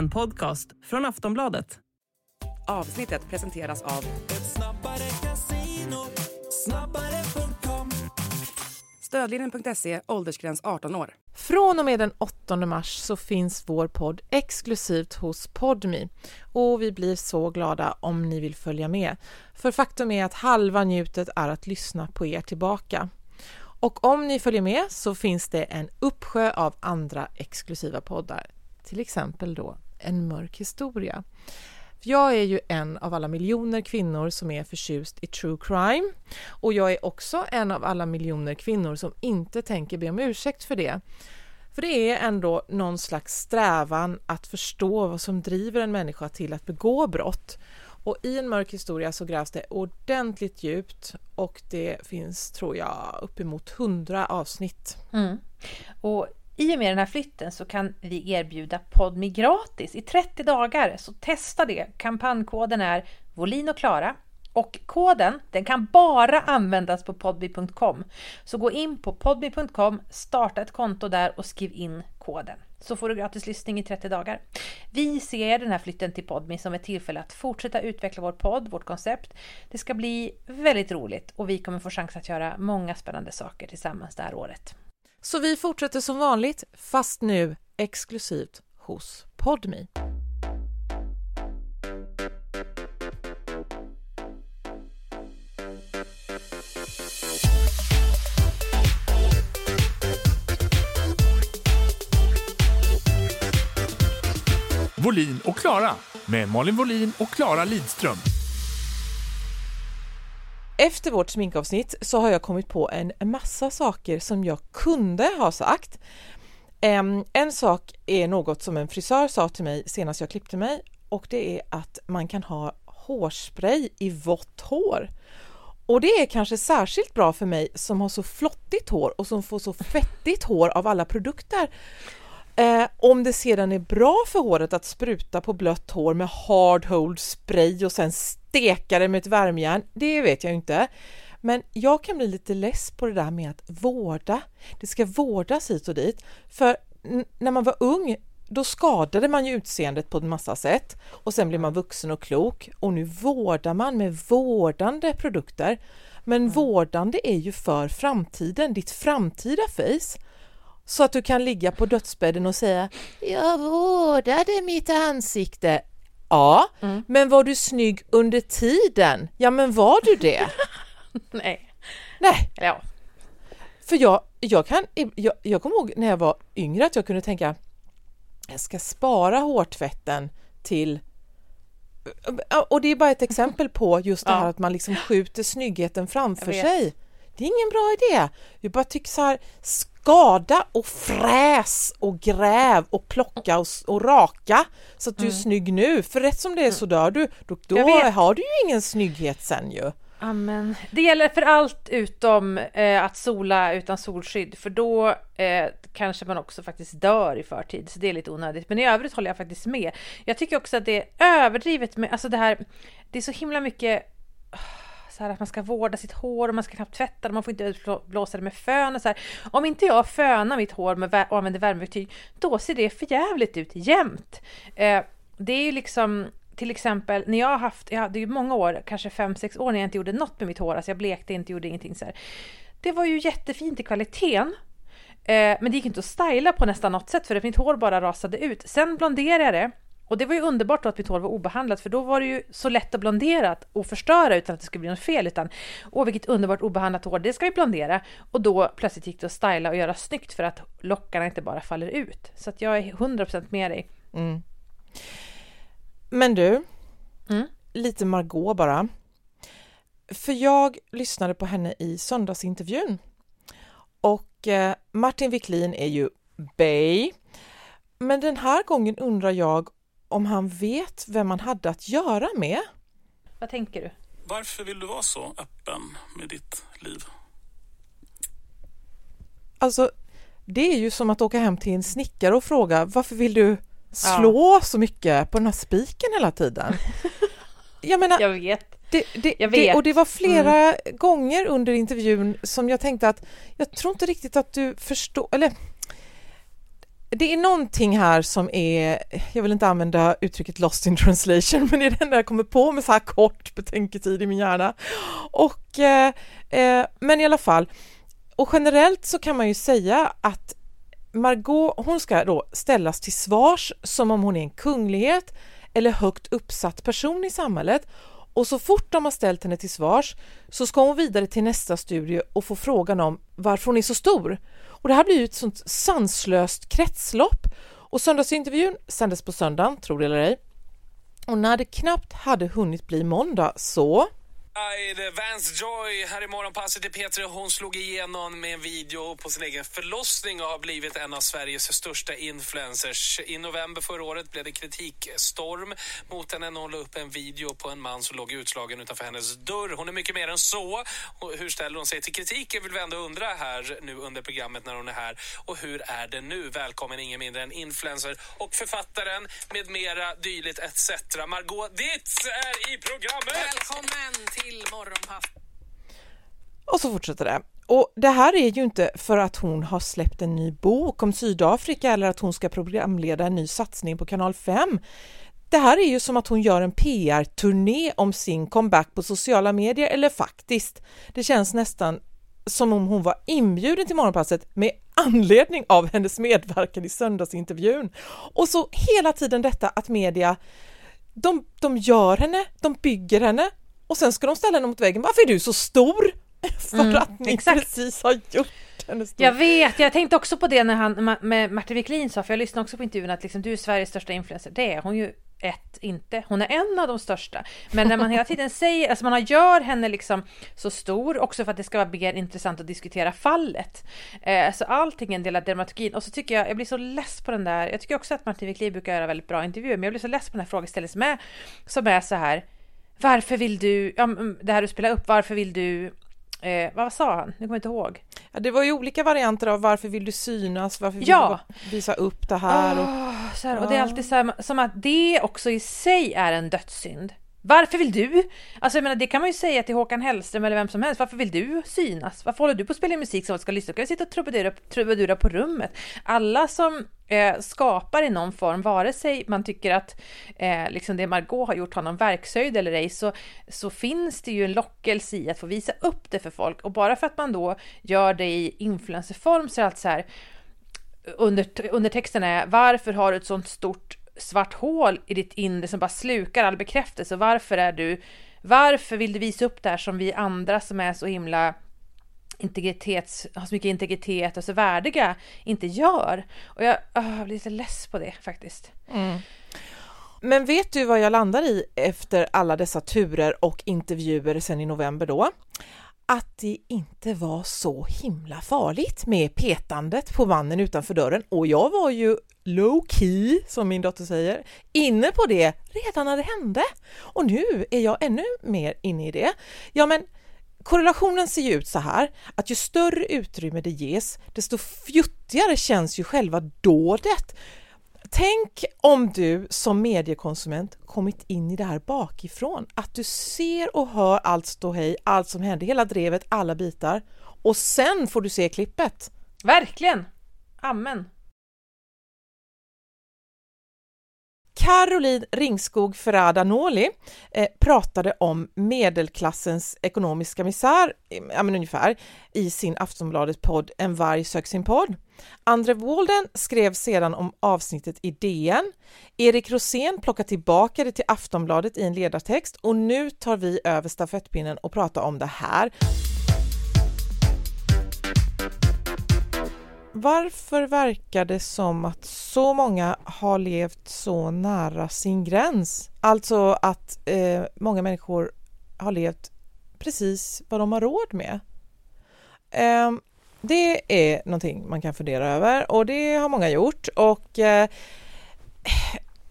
En podcast från Aftonbladet. Avsnittet presenteras av Stödlinjen.se, åldersgräns 18 år. Från och med den 8 mars så finns vår podd exklusivt hos Podmi och vi blir så glada om ni vill följa med. För faktum är att halva njutet är att lyssna på er tillbaka. Och om ni följer med så finns det en uppsjö av andra exklusiva poddar, till exempel då en mörk historia. Jag är ju en av alla miljoner kvinnor som är förtjust i true crime och jag är också en av alla miljoner kvinnor som inte tänker be om ursäkt för det. För det är ändå någon slags strävan att förstå vad som driver en människa till att begå brott. Och i en mörk historia så grävs det ordentligt djupt och det finns, tror jag, uppemot hundra avsnitt. Mm. Och i och med den här flytten så kan vi erbjuda Podmi gratis i 30 dagar, så testa det. Kampankoden är Volin och Klara och koden den kan bara användas på podby.com. Så gå in på podby.com, starta ett konto där och skriv in koden. Så får du gratis lyssning i 30 dagar. Vi ser den här flytten till Podmi som ett tillfälle att fortsätta utveckla vår podd, vårt koncept. Det ska bli väldigt roligt och vi kommer få chans att göra många spännande saker tillsammans det här året. Så vi fortsätter som vanligt, fast nu exklusivt hos Podmi. Volin och Klara med Malin Volin och Klara Lidström. Efter vårt sminkavsnitt så har jag kommit på en massa saker som jag kunde ha sagt. En sak är något som en frisör sa till mig senast jag klippte mig och det är att man kan ha hårspray i vått hår. Och det är kanske särskilt bra för mig som har så flottigt hår och som får så fettigt hår av alla produkter. Eh, om det sedan är bra för håret att spruta på blött hår med hard hold spray och sen steka det med ett värmejärn, det vet jag inte. Men jag kan bli lite less på det där med att vårda. Det ska vårdas hit och dit. För när man var ung, då skadade man ju utseendet på en massa sätt och sen blev man vuxen och klok och nu vårdar man med vårdande produkter. Men mm. vårdande är ju för framtiden, ditt framtida face. Så att du kan ligga på dödsbädden och säga Jag vårdade mitt ansikte. Ja, mm. men var du snygg under tiden? Ja, men var du det? Nej. Nej. Ja. För jag, jag kan, jag, jag kommer ihåg när jag var yngre att jag kunde tänka jag ska spara hårtvätten till och det är bara ett exempel på just det här ja. att man liksom skjuter snyggheten framför sig. Det är ingen bra idé. Jag bara tycker så här, skada och fräs och gräv och plocka och, och raka så att du är mm. snygg nu. För rätt som det är så mm. dör du. Då, då har du ju ingen snygghet sen ju. Amen. Det gäller för allt utom eh, att sola utan solskydd, för då eh, kanske man också faktiskt dör i förtid, så det är lite onödigt. Men i övrigt håller jag faktiskt med. Jag tycker också att det är överdrivet med, alltså det här, det är så himla mycket så här att man ska vårda sitt hår och man ska knappt tvätta det, man får inte blåsa det med fön och så här. Om inte jag fönar mitt hår med och använder värmeverktyg, då ser det för jävligt ut jämt. Eh, det är ju liksom till exempel när jag har haft, jag hade ju många år, kanske fem sex år när jag inte gjorde något med mitt hår, alltså jag blekte inte, gjorde ingenting så här. Det var ju jättefint i kvaliteten, eh, men det gick inte att styla på nästan något sätt för att mitt hår bara rasade ut. Sen blonderade jag det och det var ju underbart att mitt hår var obehandlat för då var det ju så lätt att blondera och förstöra utan att det skulle bli något fel utan åh vilket underbart obehandlat hår, det ska vi blondera och då plötsligt gick det att styla och göra snyggt för att lockarna inte bara faller ut. Så att jag är 100% med dig. Mm. Men du, mm? lite Margot bara. För jag lyssnade på henne i söndagsintervjun och eh, Martin Wiklin är ju Bay. Men den här gången undrar jag om han vet vem man hade att göra med. Vad tänker du? Varför vill du vara så öppen med ditt liv? Alltså, det är ju som att åka hem till en snickare och fråga varför vill du slå ja. så mycket på den här spiken hela tiden? Jag menar, jag vet. Det, det, jag vet. Det, och det var flera mm. gånger under intervjun som jag tänkte att jag tror inte riktigt att du förstår, eller det är någonting här som är, jag vill inte använda uttrycket lost in translation, men det är det enda jag kommer på med så här kort betänketid i min hjärna. Och, eh, eh, men i alla fall, och generellt så kan man ju säga att Margot, hon ska då ställas till svars som om hon är en kunglighet eller högt uppsatt person i samhället och så fort de har ställt henne till svars så ska hon vidare till nästa studie och få frågan om varför hon är så stor. Och det här blir ju ett sånt sanslöst kretslopp. Och söndagsintervjun sändes på söndagen, tror det eller ej. Och när det knappt hade hunnit bli måndag så Vance Joy här i morgonpasset i P3. Hon slog igenom med en video på sin egen förlossning och har blivit en av Sveriges största influencers. I november förra året blev det kritikstorm mot henne när hon la upp en video på en man som låg utslagen utanför hennes dörr. Hon är mycket mer än så. Hur ställer hon sig till kritiken vill vi ändå undra här nu under programmet när hon är här. Och hur är det nu? Välkommen ingen mindre än influencer och författaren med mera dylikt etc. Margot Dietz är i programmet! Välkommen till Morgonpass. Och så fortsätter det. Och det här är ju inte för att hon har släppt en ny bok om Sydafrika eller att hon ska programleda en ny satsning på kanal 5. Det här är ju som att hon gör en PR-turné om sin comeback på sociala medier, eller faktiskt, det känns nästan som om hon var inbjuden till Morgonpasset med anledning av hennes medverkan i söndagsintervjun. Och så hela tiden detta att media, de, de gör henne, de bygger henne och sen ska de ställa henne mot väggen. Varför är du så stor? För Mm, att ni exakt. precis har gjort henne stor. Jag vet, jag tänkte också på det när han med Martin Wiklin sa, för jag lyssnade också på intervjun att liksom, du är Sveriges största influencer. Det är hon ju ett inte. Hon är en av de största. Men när man hela tiden säger, alltså man gör henne liksom så stor också för att det ska vara mer intressant att diskutera fallet. Eh, så allting är en del av dramaturgin. Och så tycker jag, jag blir så less på den där, jag tycker också att Martin Wiklin brukar göra väldigt bra intervjuer, men jag blir så less på den här frågeställningen som är, som är så här, varför vill du, ja, mm, det här du spelar upp, varför vill du Eh, vad sa han? Nu kommer jag inte ihåg. Ja, det var ju olika varianter av varför vill du synas, varför vill Ja. du visa upp det här? Och, så här, och det är alltid så här, som att det också i sig är en dödssynd. Varför vill du? Alltså jag menar det kan man ju säga till Håkan Hellström eller vem som helst. Varför vill du synas? Varför håller du på att spela musik som ska lyssna? Kan vi sitta och trubadura, trubadura på rummet? Alla som eh, skapar i någon form, vare sig man tycker att eh, liksom det Margot har gjort har någon verkshöjd eller ej, så, så finns det ju en lockelse i att få visa upp det för folk. Och bara för att man då gör det i influencerform så är det allt så här under, undertexten är varför har du ett sånt stort svart hål i ditt inre som bara slukar all bekräftelse? Varför är du, varför vill du visa upp det här som vi andra som är så himla integritets, har så mycket integritet och så värdiga inte gör? Och jag, åh, jag blir lite less på det faktiskt. Mm. Men vet du vad jag landar i efter alla dessa turer och intervjuer sen i november då? Att det inte var så himla farligt med petandet på mannen utanför dörren och jag var ju low key, som min dotter säger, inne på det redan när det hände. Och nu är jag ännu mer inne i det. Ja, men korrelationen ser ju ut så här att ju större utrymme det ges, desto fjuttigare känns ju själva dådet. Tänk om du som mediekonsument kommit in i det här bakifrån, att du ser och hör allt ståhej, allt som händer, hela drevet, alla bitar och sen får du se klippet. Verkligen! Amen. Caroline Ringskog Ferrada Noli eh, pratade om medelklassens ekonomiska misär, eh, ja men ungefär, i sin Aftonbladet-podd En varg sök sin podd. Andre Walden skrev sedan om avsnittet i DN. Erik Rosén plockade tillbaka det till Aftonbladet i en ledartext och nu tar vi över stafettpinnen och pratar om det här. Varför verkar det som att så många har levt så nära sin gräns? Alltså att eh, många människor har levt precis vad de har råd med. Eh, det är någonting man kan fundera över och det har många gjort och eh,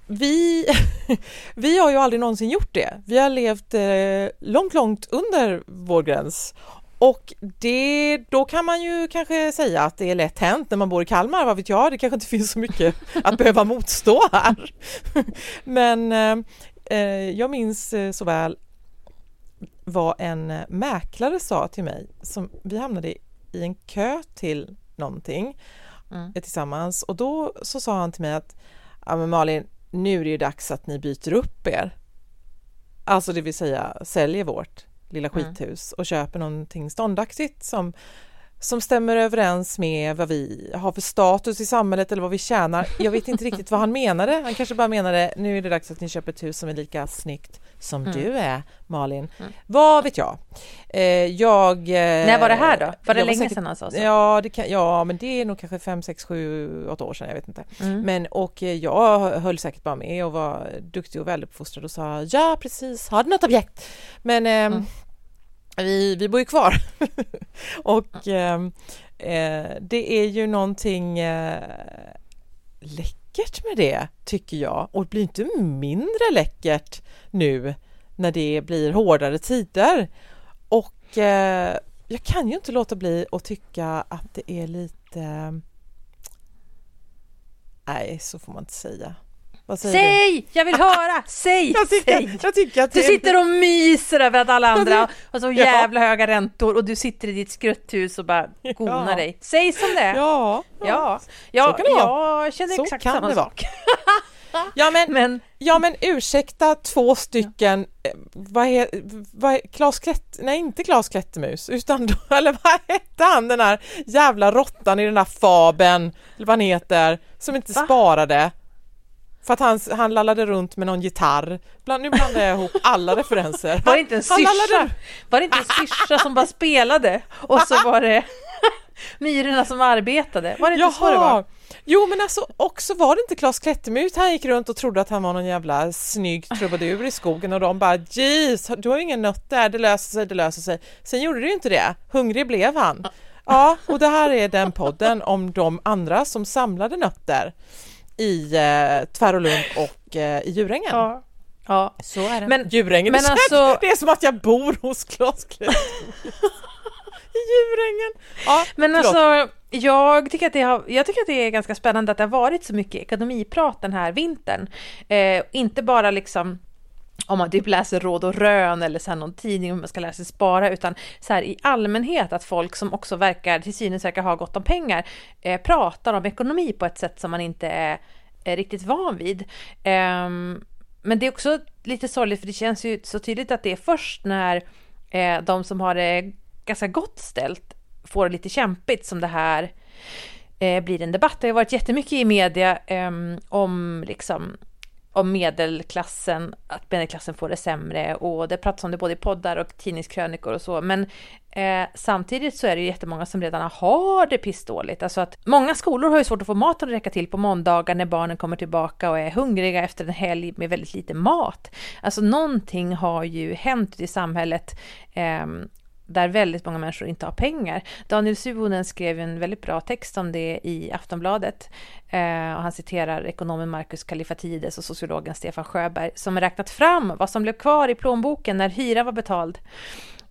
vi, vi har ju aldrig någonsin gjort det. Vi har levt eh, långt, långt under vår gräns och det, då kan man ju kanske säga att det är lätt hänt när man bor i Kalmar, vad vet jag, det kanske inte finns så mycket att behöva motstå här. Men eh, jag minns eh, så väl vad en mäklare sa till mig, som vi hamnade i en kö till någonting mm. tillsammans och då så sa han till mig att ja men Malin, nu är det ju dags att ni byter upp er. Alltså det vill säga säljer vårt lilla mm. skithus och köper någonting ståndaktigt som som stämmer överens med vad vi har för status i samhället eller vad vi tjänar. Jag vet inte riktigt vad han menade. Han kanske bara menade nu är det dags att ni köper ett hus som är lika snyggt som mm. du är, Malin. Mm. Vad vet jag? Eh, jag eh, När var det här då? Var det länge säkert, sedan han sa så? Ja, det kan, ja, men det är nog kanske fem, sex, sju, åtta år sedan, jag vet inte. Mm. Men och jag höll säkert bara med och var duktig och väluppfostrad och sa ja, precis, har du något objekt? Men eh, vi, vi bor ju kvar. Och ehm, eh, det är ju någonting eh, läckert med det tycker jag. Och det blir inte mindre läckert nu när det blir hårdare tider. Och eh, jag kan ju inte låta bli att tycka att det är lite Nej, så får man inte säga. Säg! Jag vill höra! Säg! Jag tycker, Säg. Jag tycker att du sitter och myser över att alla andra har så jävla ja. höga räntor och du sitter i ditt skrutthus och bara gonar ja. dig. Säg som det Ja, ja. ja. så kan det vara. Jag känner exakt så samma sak. ja, men, men, ja men ursäkta två stycken, ja. Eh, vad Klas Klätt, nej inte Klas Klättermus, utan då, eller vad hette han den här jävla råttan i den där faben, eller vad han heter, som inte Va? sparade. För att han, han lallade runt med någon gitarr. Bland, nu blandar jag ihop alla referenser. Var det inte en syrsa? Var det inte en syrsa som bara spelade? Och så var det myrorna som arbetade? Var det inte Jaha. så det var? Jo men alltså också var det inte Klas Klättermus han gick runt och trodde att han var någon jävla snygg trubadur i skogen och de bara jeez, du har ju ingen nöt där, det löser sig, det löser sig. Sen gjorde det ju inte det, hungrig blev han. Ja, och det här är den podden om de andra som samlade nötter i eh, Tvärolund och eh, i Djurängen. Ja. Ja, så är det. Men, Djurängen, men det, alltså... det är som att jag bor hos Klas I Djurängen! Ja, men förlåt. alltså, jag tycker, att det har, jag tycker att det är ganska spännande att det har varit så mycket ekonomiprat den här vintern. Eh, inte bara liksom om man typ läser Råd och Rön eller så här någon tidning om man ska lära sig spara, utan så här i allmänhet att folk som också verkar, till synes verkar ha gott om pengar, eh, pratar om ekonomi på ett sätt som man inte är, är riktigt van vid. Eh, men det är också lite sorgligt för det känns ju så tydligt att det är först när eh, de som har det ganska gott ställt får det lite kämpigt som det här eh, blir en debatt. Det har varit jättemycket i media eh, om liksom om medelklassen, att medelklassen får det sämre och det pratas om det både i poddar och tidningskrönikor och så. Men eh, samtidigt så är det ju jättemånga som redan har det pissdåligt. Alltså att många skolor har ju svårt att få maten att räcka till på måndagar när barnen kommer tillbaka och är hungriga efter en helg med väldigt lite mat. Alltså någonting har ju hänt i samhället eh, där väldigt många människor inte har pengar. Daniel Suhonen skrev en väldigt bra text om det i Aftonbladet. Eh, och han citerar ekonomen Marcus Kallifatides och sociologen Stefan Sjöberg som räknat fram vad som blev kvar i plånboken när hyran var betald.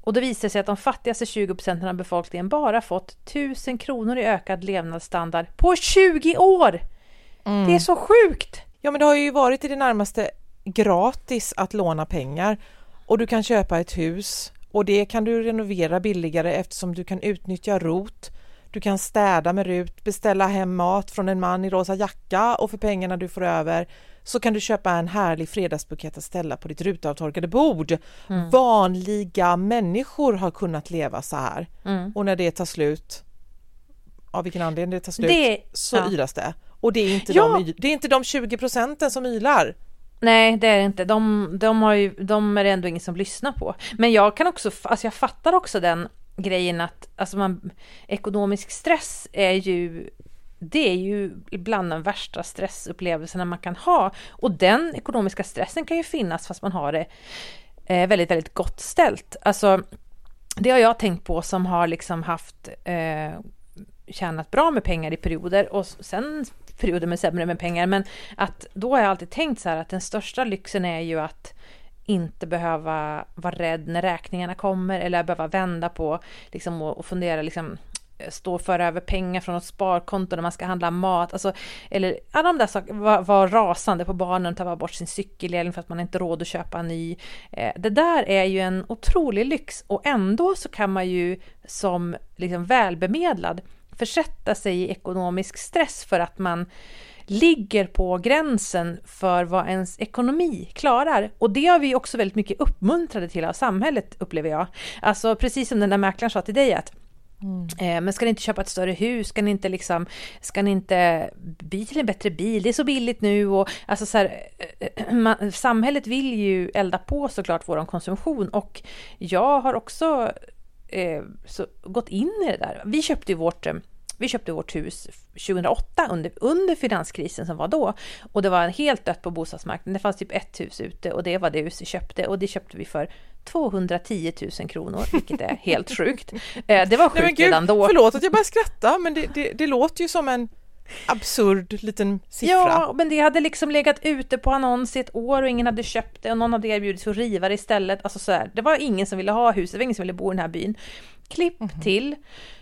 Och då visar det sig att de fattigaste 20 procenten av befolkningen bara fått 1000 kronor i ökad levnadsstandard på 20 år! Mm. Det är så sjukt! Ja, men det har ju varit i det närmaste gratis att låna pengar och du kan köpa ett hus och det kan du renovera billigare eftersom du kan utnyttja ROT. Du kan städa med RUT, beställa hem mat från en man i rosa jacka och för pengarna du får över så kan du köpa en härlig fredagsbukett att ställa på ditt rutavtorkade bord. Mm. Vanliga människor har kunnat leva så här mm. och när det tar slut, av vilken anledning det tar slut, det, så ja. yras det. Och det är inte, ja. de, det är inte de 20 procenten som ylar. Nej, det är det inte. De, de, har ju, de är det ändå ingen som lyssnar på. Men jag kan också, alltså jag fattar också den grejen att alltså man, ekonomisk stress är ju det är ju ibland de värsta stressupplevelserna man kan ha. Och den ekonomiska stressen kan ju finnas fast man har det eh, väldigt, väldigt gott ställt. Alltså, det har jag tänkt på som har liksom haft eh, tjänat bra med pengar i perioder och sen perioder med sämre med pengar. Men att då har jag alltid tänkt så här att den största lyxen är ju att inte behöva vara rädd när räkningarna kommer eller behöva vända på liksom, och, och fundera liksom, eh, stå och föra över pengar från ett sparkonto när man ska handla mat, alltså, eller alla de där sakerna, vara var rasande på barnen, ta bort sin cykelhjälm för att man inte har råd att köpa en ny. Eh, det där är ju en otrolig lyx och ändå så kan man ju som liksom välbemedlad försätta sig i ekonomisk stress för att man ligger på gränsen för vad ens ekonomi klarar. Och det har vi också väldigt mycket uppmuntrade till av samhället, upplever jag. Alltså precis som den där mäklaren sa till dig att Eh, men ska ni inte köpa ett större hus? Ska ni inte liksom, ska ni inte bli till en bättre bil? Det är så billigt nu och alltså så här, eh, man, samhället vill ju elda på såklart vår konsumtion och jag har också eh, så, gått in i det där. Vi köpte vårt eh, vi köpte vårt hus 2008 under, under finanskrisen som var då och det var helt dött på bostadsmarknaden. Det fanns typ ett hus ute och det var det hus vi köpte och det köpte vi för 210 000 kronor, vilket är helt sjukt. Eh, det var sjukt Nej, gud, redan då. Förlåt att jag börjar skratta, men det, det, det låter ju som en absurd liten siffra. Ja, men det hade liksom legat ute på annons i ett år och ingen hade köpt det och någon hade erbjudit sig att riva det istället. Alltså så här, det var ingen som ville ha huset, det var ingen som ville bo i den här byn. Klipp mm. till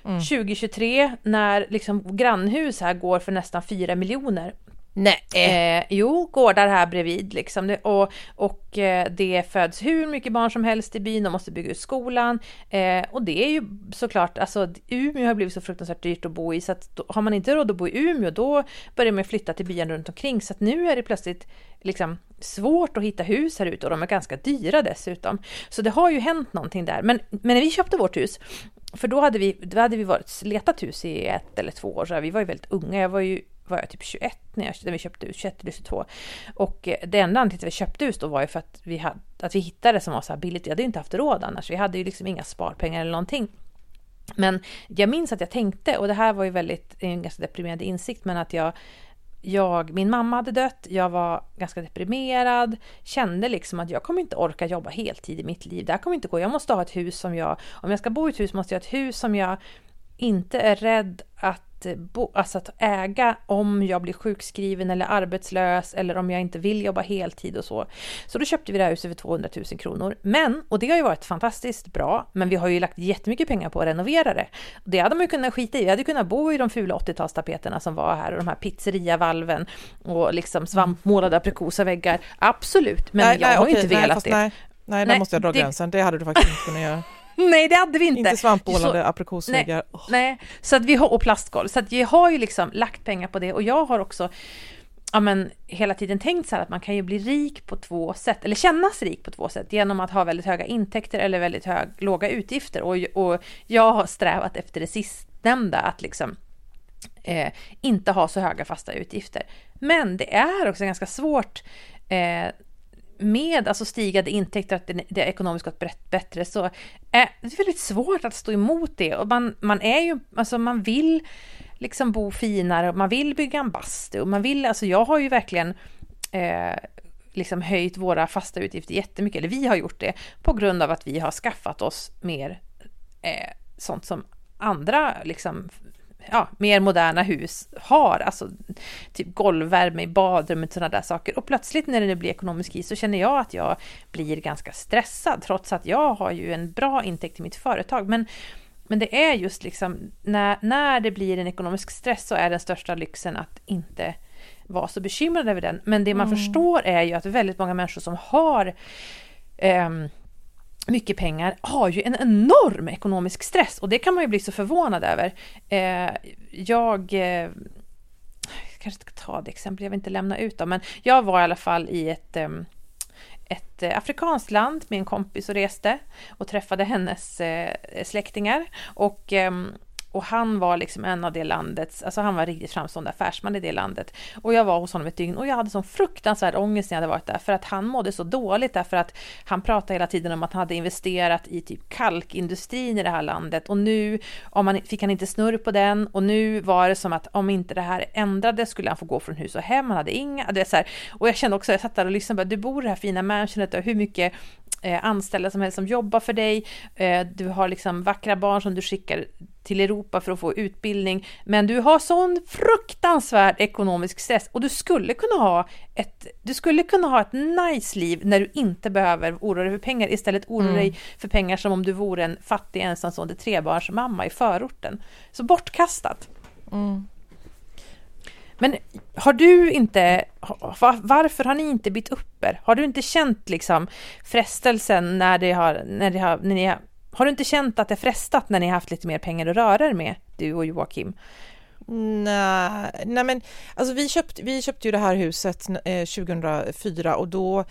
mm. 2023 när liksom grannhus här går för nästan 4 miljoner. Nej. Eh, jo, gårdar här bredvid liksom. och och eh, det föds hur mycket barn som helst i byn, de måste bygga ut skolan. Eh, och det är ju såklart, alltså Umeå har blivit så fruktansvärt dyrt att bo i så att då, har man inte råd att bo i Umeå då börjar man flytta till byarna runt omkring. Så att nu är det plötsligt liksom svårt att hitta hus här ute och de är ganska dyra dessutom. Så det har ju hänt någonting där. Men, men när vi köpte vårt hus, för då hade vi, då hade vi varit, letat hus i ett eller två år, så vi var ju väldigt unga. Jag var ju var jag typ 21 när, jag, när vi köpte hus, 21 eller 22. Och eh, det enda anledningen till att vi köpte hus då var ju för att vi, hade, att vi hittade det som var så här billigt. Vi hade ju inte haft råd annars. Vi hade ju liksom inga sparpengar eller någonting. Men jag minns att jag tänkte, och det här var ju väldigt, en ganska deprimerande insikt, men att jag jag, min mamma hade dött, jag var ganska deprimerad, kände liksom att jag kommer inte orka jobba heltid i mitt liv. Det här kommer inte gå. Jag måste ha ett hus som jag, om jag ska bo i ett hus måste jag ha ett hus som jag inte är rädd att bo, alltså att äga om jag blir sjukskriven eller arbetslös eller om jag inte vill jobba heltid och så. Så då köpte vi det här huset för 200 000 kronor. Men, och det har ju varit fantastiskt bra, men vi har ju lagt jättemycket pengar på att renovera det. Det hade man ju kunnat skita i. Vi hade kunnat bo i de fula 80-talstapeterna som var här och de här pizzeriavalven och liksom svampmålade aprikosaväggar. Absolut, men nej, jag nej, har okej, inte nej, velat det. Nej, nej, där måste jag dra det, gränsen. Det hade du faktiskt inte kunnat göra. Nej, det hade vi inte. Inte svampmålade aprikosväggar. Nej, nej, så att vi har, och plastgolv. Så att vi har ju liksom lagt pengar på det och jag har också ja, men, hela tiden tänkt så här att man kan ju bli rik på två sätt, eller kännas rik på två sätt, genom att ha väldigt höga intäkter eller väldigt hög, låga utgifter. Och, och jag har strävat efter det sistnämnda, att liksom eh, inte ha så höga fasta utgifter. Men det är också ganska svårt eh, med alltså stigande intäkter, att det, det ekonomiska gått bättre, så eh, är det väldigt svårt att stå emot det. Och man, man är ju, alltså man vill liksom bo finare, man vill bygga en bastu, och man vill, alltså jag har ju verkligen eh, liksom höjt våra fasta utgifter jättemycket, eller vi har gjort det, på grund av att vi har skaffat oss mer eh, sånt som andra liksom ja, mer moderna hus har, alltså typ golvvärme i badrummet och sådana där saker. Och plötsligt när det blir ekonomisk kris så känner jag att jag blir ganska stressad, trots att jag har ju en bra intäkt i mitt företag. Men, men det är just liksom när, när det blir en ekonomisk stress så är den största lyxen att inte vara så bekymrad över den. Men det man mm. förstår är ju att väldigt många människor som har um, mycket pengar har ju en enorm ekonomisk stress och det kan man ju bli så förvånad över. Eh, jag eh, kanske ska ta det exempel, jag vill inte lämna ut dem, men jag var i alla fall i ett eh, ett eh, afrikanskt land med en kompis och reste och träffade hennes eh, släktingar och eh, och han var liksom en av det landets, alltså han var riktigt framstående affärsman i det landet. Och jag var hos honom ett dygn och jag hade sån fruktansvärd ångest när jag hade varit där för att han mådde så dåligt därför att han pratade hela tiden om att han hade investerat i typ kalkindustrin i det här landet och nu om han, fick han inte snurr på den och nu var det som att om inte det här ändrades skulle han få gå från hus och hem, han hade inga, det är så här, och jag kände också, jag satt där och lyssnade, du bor i det här fina mansionet och hur mycket eh, anställda som helst som jobbar för dig, eh, du har liksom vackra barn som du skickar till Europa för att få utbildning, men du har sån fruktansvärd ekonomisk stress och du skulle kunna ha ett, du skulle kunna ha ett nice liv när du inte behöver oroa dig för pengar, istället oroa mm. dig för pengar som om du vore en fattig ensamstående trebarnsmamma i förorten. Så bortkastat. Mm. Men har du inte, varför har ni inte bytt upp er? Har du inte känt liksom frestelsen när det har, när det har, när ni har Har du inte känt att det frestat när ni har haft lite mer pengar att röra er med, du och Joakim? Nej, nej men alltså vi köpte, vi köpte ju det här huset eh, 2004 och då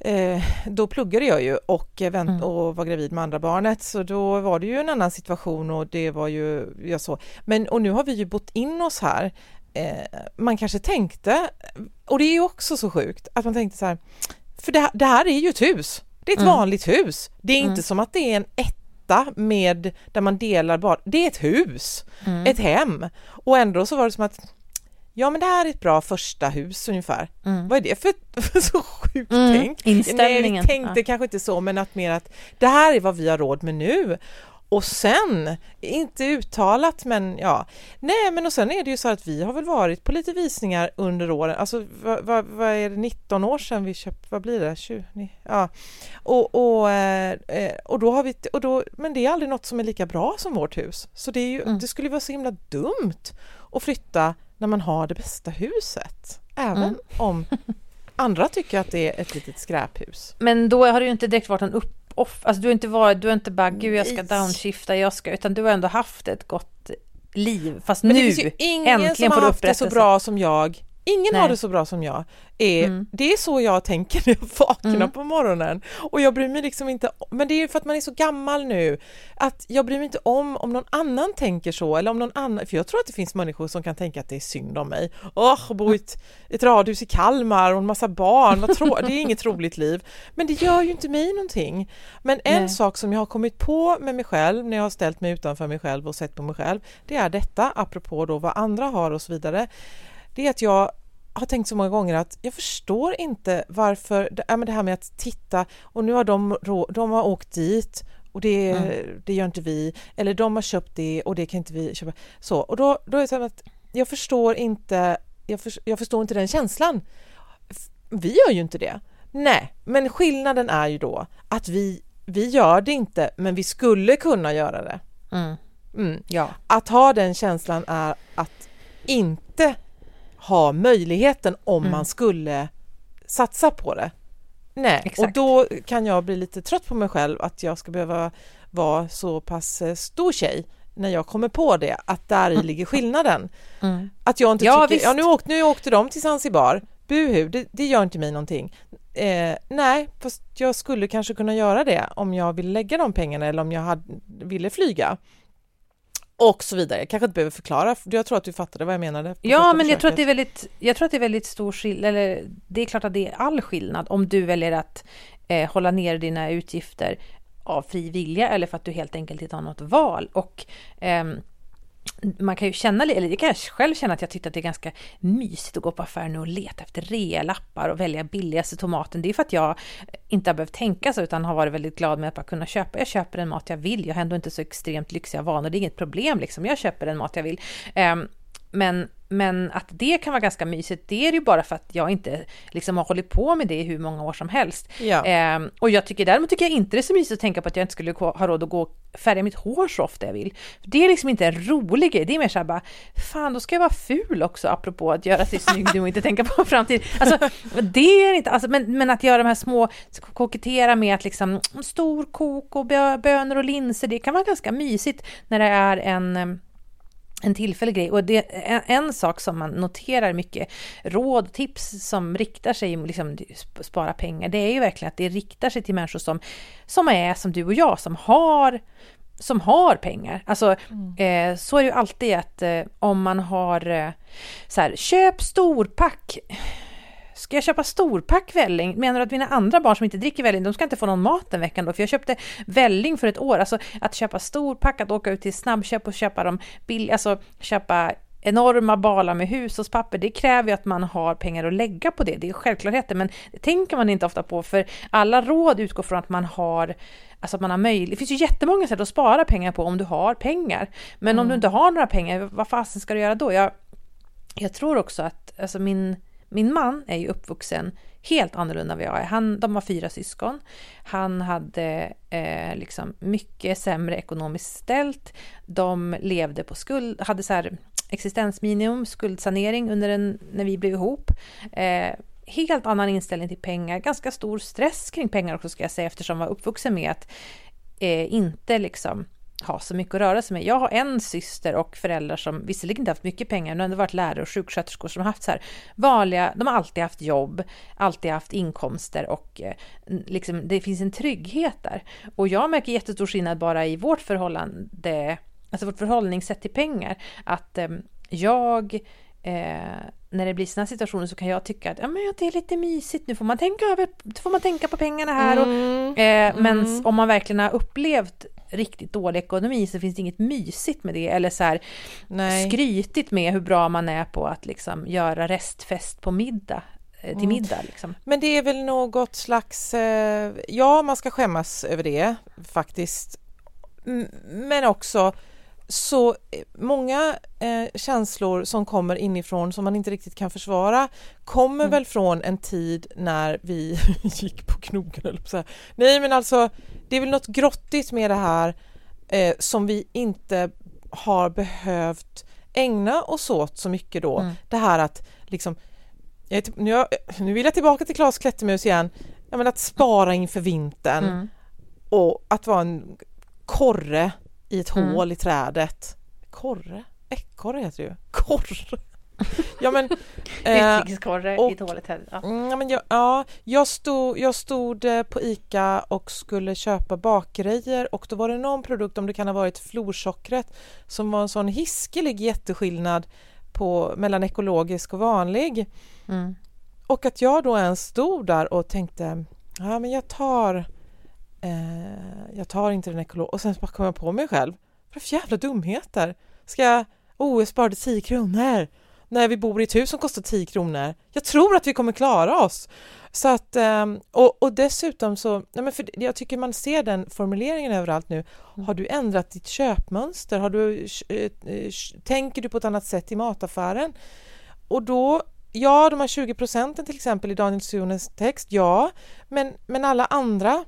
eh, då pluggade jag ju och, eh, vänt, Mm. och var gravid med andra barnet så då var det ju en annan situation och det var ju jag så. Men och nu har vi ju bott in oss här. Eh, man kanske tänkte, och det är ju också så sjukt att man tänkte så här, för det, det här är ju ett hus. Det är ett Mm. vanligt hus. Det är inte Mm. som att det är en etta med där man delar bara, det är ett hus Mm. ett hem. Och ändå så var det som att ja men det här är ett bra första hus ungefär. Mm. Vad är det för, för så sjukt Mm, tänk? inställningen. Nej, vi tänkte Ja. kanske inte så men att mer att det här är vad vi har råd med nu. Och sen, inte uttalat men ja, nej men och sen är det ju så att vi har väl varit på lite visningar under åren, alltså vad, vad, vad är det, 19 år sedan vi köpte, vad blir det, 20, ni- ja. Och, och, eh, eh, och då har vi, och då, men det är aldrig något som är lika bra som vårt hus. Så det, är ju, Mm. det skulle vara så himla dumt att flytta när man har det bästa huset. Även Mm. om andra tycker att det är ett litet skräphus. Men då har det ju inte direkt varit en upp off, alltså du har inte varit, du har inte bara gud jag ska downshifta, jag ska, utan du har ändå haft ett gott liv. Fast Men nu, det finns ju ingen äntligen som får har du haft det så upprättelse. bra som jag. Ingen Nej. har det så bra som jag. Är, Mm. Det är så jag tänker när jag vaknar Mm. på morgonen. Och jag bryr mig liksom inte men det är för att man är så gammal nu, att jag bryr mig inte om om någon annan tänker så eller om någon annan, för jag tror att det finns människor som kan tänka att det är synd om mig. Åh, bo i ett, ett radhus i Kalmar och en massa barn, vad trå- det är inget roligt liv. Men det gör ju inte mig någonting. Men en Nej. sak som jag har kommit på med mig själv när jag har ställt mig utanför mig själv och sett på mig själv, det är detta, apropå då vad andra har och så vidare. Det är att jag har tänkt så många gånger att jag förstår inte varför, det, men det här med att titta och nu har de, de har åkt dit och det, Mm. det gör inte vi, eller de har köpt det och det kan inte vi köpa. Så, och då, då är det så att jag förstår inte, jag, för, jag förstår inte den känslan. Vi gör ju inte det. Nej, men skillnaden är ju då att vi, vi gör det inte, men vi skulle kunna göra det. Mm. Mm. Ja. Att ha den känslan är att inte ha möjligheten om Mm. man skulle satsa på det. Nej, och Exakt. då kan jag bli lite trött på mig själv att jag ska behöva vara så pass eh, stor tjej när jag kommer på det, att där i ligger skillnaden. Mm. Att jag inte Ja, tycker, visst. ja nu åkte, nu åkte de till Zanzibar, buhu, det, det gör inte mig någonting. Eh, nej, fast jag skulle kanske kunna göra det om jag ville lägga de pengarna eller om jag hade, ville flyga. Och så vidare. Jag kanske inte behöver förklara, för jag tror att du fattade vad jag menade. Ja, men jag tror, att det är väldigt, jag tror att det är väldigt stor skillnad, eller det är klart att det är all skillnad om du väljer att eh, hålla ner dina utgifter av fri vilja eller för att du helt enkelt inte har något val. Och ehm, man kan ju känna, eller jag kan själv känna att jag tyckte att det är ganska mysigt att gå på affären och leta efter realappar och välja billigaste tomaten. Det är för att jag inte har behövt tänka så utan har varit väldigt glad med att bara kunna köpa. Jag köper den mat jag vill. Jag har ändå inte så extremt lyxiga vanor. Det är inget problem liksom. Jag köper den mat jag vill. Ehm, men, men att det kan vara ganska mysigt, det är ju bara för att jag inte liksom har hållit på med det i hur många år som helst. Ja. Ehm, och jag tycker däremot tycker jag inte det är så mysigt att tänka på att jag inte skulle ha råd att gå och färga mitt hår så ofta jag vill. Det är liksom inte en rolig grej, det är mer såhär bara, fan då ska jag vara ful också apropå att göra sig snygg nu och inte tänka på framtiden. Alltså det är inte, alltså, men, men att göra de här små, kokettera med att liksom stor kok och bö- bönor och linser, det kan vara ganska mysigt när det är en em, en tillfällig grej. Och det en, en sak som man noterar mycket råd och tips som riktar sig liksom, sp- spara pengar, det är ju verkligen att det riktar sig till människor som, som är som du och jag, som har som har pengar. Alltså, eh, så är det ju alltid att eh, om man har eh, så här, köp storpack. Ska jag köpa storpack välling? Menar du att mina andra barn som inte dricker välling, de ska inte få någon mat den veckan då? För jag köpte välling för ett år. Alltså att köpa storpack, att åka ut till snabbköp och köpa dem billigt, alltså köpa enorma balar med hushållspapper, det kräver ju att man har pengar att lägga på det. Det är självklarheter, men det tänker man inte ofta på, för alla råd utgår från att man har Alltså att man har möjlighet. Det finns ju jättemånga sätt att spara pengar på om du har pengar. Men om du inte har några pengar, vad fasen ska du göra då? Jag, jag tror också att alltså min, min man är ju uppvuxen helt annorlunda än vad jag är. Han, de var fyra syskon. Han hade eh, liksom mycket sämre ekonomiskt ställt. De levde på skuld, hade så här existensminimum, skuldsanering under en, när vi blev ihop. Eh, helt annan inställning till pengar, ganska stor stress kring pengar också ska jag säga eftersom jag var uppvuxen med att eh, inte liksom ha så mycket att röra sig med. Jag har en syster och föräldrar som visserligen inte haft mycket pengar, men ändå varit lärare och sjuksköterskor som har haft så här vanliga, de har alltid haft jobb, alltid haft inkomster och eh, liksom det finns en trygghet där. Och jag märker jättestor skillnad bara i vårt förhållande, alltså vårt förhållningssätt till pengar, att eh, jag eh, när det blir sådana situationer så kan jag tycka att ja, men det är lite mysigt, nu får man tänka, över, får man tänka på pengarna här. Mm. Och, eh, Men Mm. om man verkligen har upplevt riktigt dålig ekonomi så finns det inget mysigt med det eller så här Nej. skrytigt med hur bra man är på att liksom göra restfest på middag eh, till Mm. middag. Liksom. Men det är väl något slags, eh, ja man ska skämmas över det faktiskt. Men också så eh, många eh, känslor som kommer inifrån som man inte riktigt kan försvara kommer Mm. väl från en tid när vi gick på knogen eller så här. Nej men alltså det är väl något grottigt med det här eh, som vi inte har behövt ägna oss åt så mycket då. Mm. Det här att liksom jag nu, jag, nu vill jag tillbaka till Klas Klättermus igen. Ja, men att spara inför vintern Mm. och att vara en korre i ett Mm. hål i trädet. Korre? Ekorre heter det ju. Korre! Ja men, eh, Ytlingskorre och- i dåligt här. Ja. mm, ja, men jag, ja, jag, stod, jag stod eh, på ICA och skulle köpa bakgrejer och då var det någon produkt, om det kan ha varit florsockret, som var en sån hiskelig jätteskillnad på, mellan ekologisk och vanlig. Mm. Och att jag då ens stod där och tänkte, ja men jag tar, eh, jag tar inte den ekologiska, och sen bara kom jag på mig själv, vad för jävla dumheter? Ska jag, oh jag sparade 10 kronor när vi bor i ett hus som kostar 10 kronor. Jag tror att vi kommer klara oss. Så att, ehm, och, och dessutom så, nej men för jag tycker man ser den formuleringen överallt nu. Har du ändrat ditt köpmönster? Har du, eh, eh, tänker du på ett annat sätt i mataffären? Och då, ja de här 20 procenten till exempel i Daniel Sunes text, ja, men, men alla andra,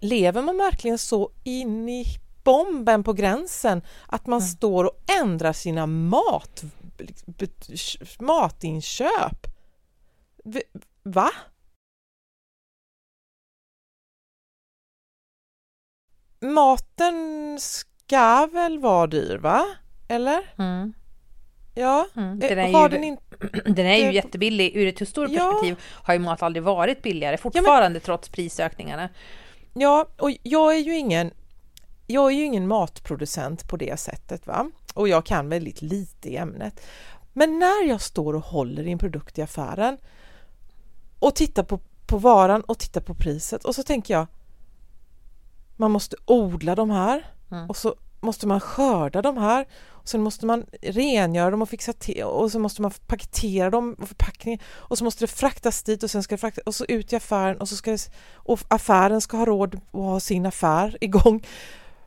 lever man verkligen så in i bomben på gränsen att man står och ändrar sina mat, bet- matinköp? Va? Maten ska väl vara dyr, va? Eller? Mm. Ja. Mm. Eh, Den är ju- den inte... Den är ju jättebillig. Ur ett historiskt Ja. perspektiv har ju mat aldrig varit billigare fortfarande trots prisökningarna. Ja, och jag är ju ingen jag är ju ingen matproducent på det sättet va och jag kan väldigt lite i ämnet. Men när jag står och håller i en produkt i affären och tittar på, på varan och tittar på priset och så tänker jag man måste odla de här Mm. och så måste man skörda de här och sen måste man rengöra dem och fixa till och så måste man paketera dem och förpackning och så måste det fraktas dit och sen ska det fraktas och så ut i affären och så ska det, och affären ska ha råd att ha sin affär igång.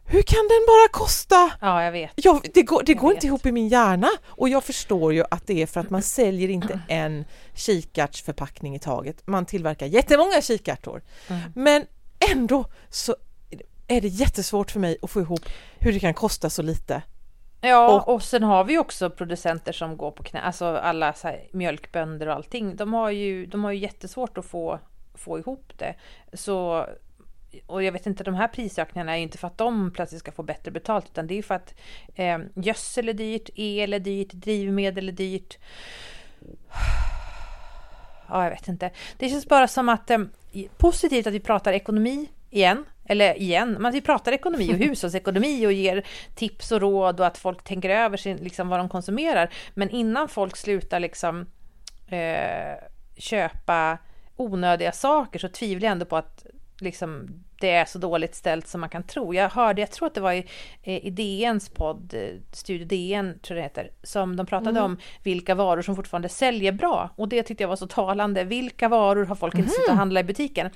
Hur kan den bara kosta? Ja, jag vet. Ja, det går, det Jag går vet. inte ihop i min hjärna och jag förstår ju att det är för att man säljer inte en kikärtsförpackning i taget. Man tillverkar jättemånga kikärtor. Mm. Men ändå så är det jättesvårt för mig att få ihop hur det kan kosta så lite. Ja, Och- och, sen har vi också producenter som går på knä, alltså alla så här, mjölkbönder och allting. De har ju, de har ju jättesvårt att få, få ihop det. Så, och jag vet inte, de här prisökningarna är ju inte för att de plötsligt ska få bättre betalt, utan det är ju för att eh, gödsel är dyrt, el är dyrt, drivmedel är dyrt. Ja, jag vet inte. Det känns bara som att eh, positivt att vi pratar ekonomi igen. Eller igen, vi pratar ekonomi och hushållsekonomi och ger tips och råd och att folk tänker över sin, liksom, vad de konsumerar. Men innan folk slutar liksom eh, köpa onödiga saker så tvivlar jag ändå på att liksom, det är så dåligt ställt som man kan tro. Jag hörde, jag tror att det var i, eh, i DNs podd, eh, Studio DN tror jag det heter, som de pratade om vilka varor som fortfarande säljer bra. Och det tyckte jag var så talande. Vilka varor har folk inte suttit och handlat i butiken?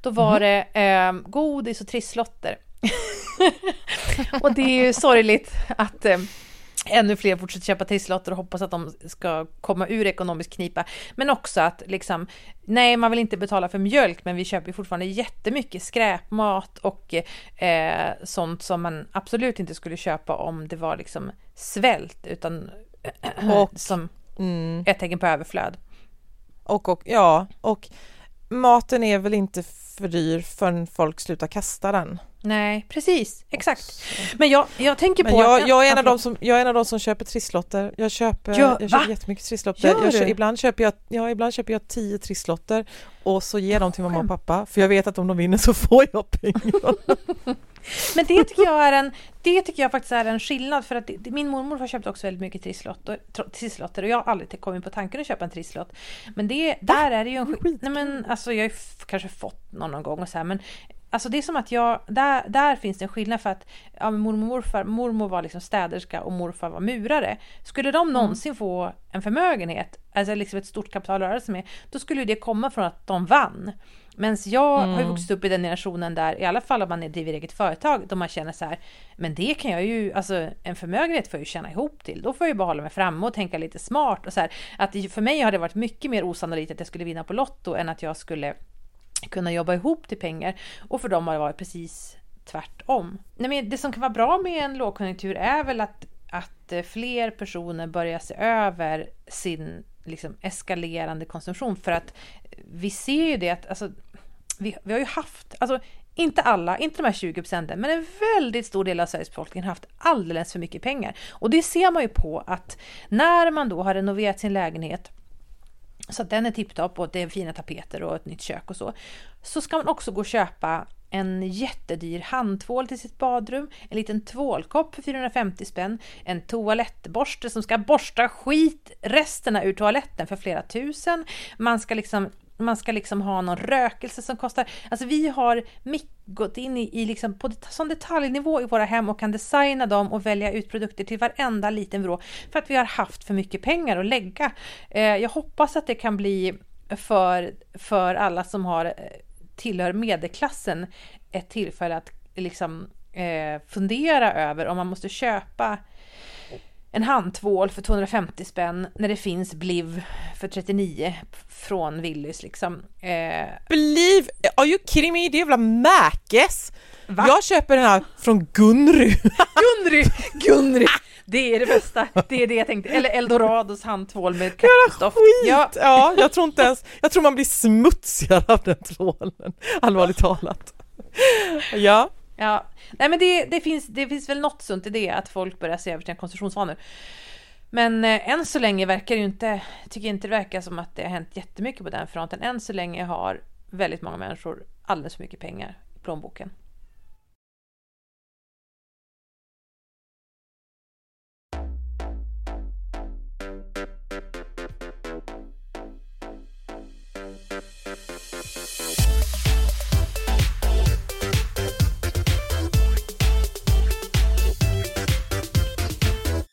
Då var det eh, godis och trisslotter. och det är ju sorgligt att eh, ännu fler fortsätter köpa trisslotter och hoppas att de ska komma ur ekonomisk knipa. Men också att liksom, nej man vill inte betala för mjölk men vi köper fortfarande jättemycket skräpmat och eh, sånt som man absolut inte skulle köpa om det var liksom svält utan Och- som Mm. ett tecken på överflöd. Och, och, ja, och maten är väl inte för dyr förrän folk slutar kasta den. Nej, precis, exakt. Men jag, jag tänker Men på... jag, jag, är en av de som, jag är en av de som köper trisslotter. Jag köper, Ja, jag köper va? jättemycket trisslotter. Jag kö, du? ibland, köper jag, ja, ibland köper jag tio trisslotter och så ger dem till mamma och pappa för jag vet att om de vinner så får jag pengar. Men det tycker jag är en, det tycker jag faktiskt är en skillnad för att det, min mormor har köpt också väldigt mycket trisslotter, trisslotter och jag har aldrig kommit på tanken att köpa en trisslott. Men det, där är det ju en Det är skill- Nej men alltså jag har kanske fått någon, någon gång och så här men Alltså det är som att jag, där, där finns det en skillnad för att ja, mormor, morfar, mormor var liksom städerska och morfar var murare. Skulle de någonsin få en förmögenhet, alltså liksom ett stort kapital att röra sig med, då skulle det komma från att de vann. Men jag har ju vuxit upp i den generationen där, i alla fall om man driver eget företag, då man känner så här, men det kan jag ju, alltså en förmögenhet får jag ju tjäna ihop till. Då får jag ju bara hålla mig framme och tänka lite smart och så här. Att för mig har det varit mycket mer osannolikt att jag skulle vinna på Lotto än att jag skulle kunna jobba ihop till pengar. Och för dem har det varit precis tvärtom. Nej, men det som kan vara bra med en lågkonjunktur är väl att, att eh, fler personer börjar se över sin liksom, eskalerande konsumtion. För att vi ser ju det att alltså, vi, vi har ju haft, alltså inte alla, inte de här 20 procenten, men en väldigt stor del av Sveriges befolkning har haft alldeles för mycket pengar. Och det ser man ju på att när man då har renoverat sin lägenhet så att den är tipptopp och det är fina tapeter och ett nytt kök och så. Så ska man också gå och köpa en jättedyr handtvål till sitt badrum, en liten tvålkopp för 450 spänn, en toalettborste som ska borsta skitresterna ur toaletten för flera tusen. Man ska liksom man ska liksom ha någon rökelse som kostar... Alltså vi har gått in i, i liksom på det, som detaljnivå i våra hem och kan designa dem och välja ut produkter till varenda liten vrå för att vi har haft för mycket pengar att lägga. Eh, jag hoppas att det kan bli för, för alla som har eh, tillhör medelklassen ett tillfälle att liksom eh, fundera över om man måste köpa en handtvål för 250 spänn när det finns Bliv för 39 från Willys liksom. Eh, Believe, are you kidding me? Det är jävla Mäkes! Va? Jag köper den här från Gunry. Gunry! Gunry! Det är det bästa. Det är det jag tänkte. Eller Eldorados handtvål med kaktusdoft. Ja, Ja. jag tror inte ens, jag tror man blir smutsigare av den tvålen, allvarligt talat. Ja, ja. Nej men det, det, finns, det finns väl något sunt i det att folk börjar se över sina konsumtionsvanor. Men eh, än så länge verkar det ju inte, tycker jag inte det verkar som att det har hänt jättemycket på den fronten. Än så länge har väldigt många människor alldeles för mycket pengar i plånboken.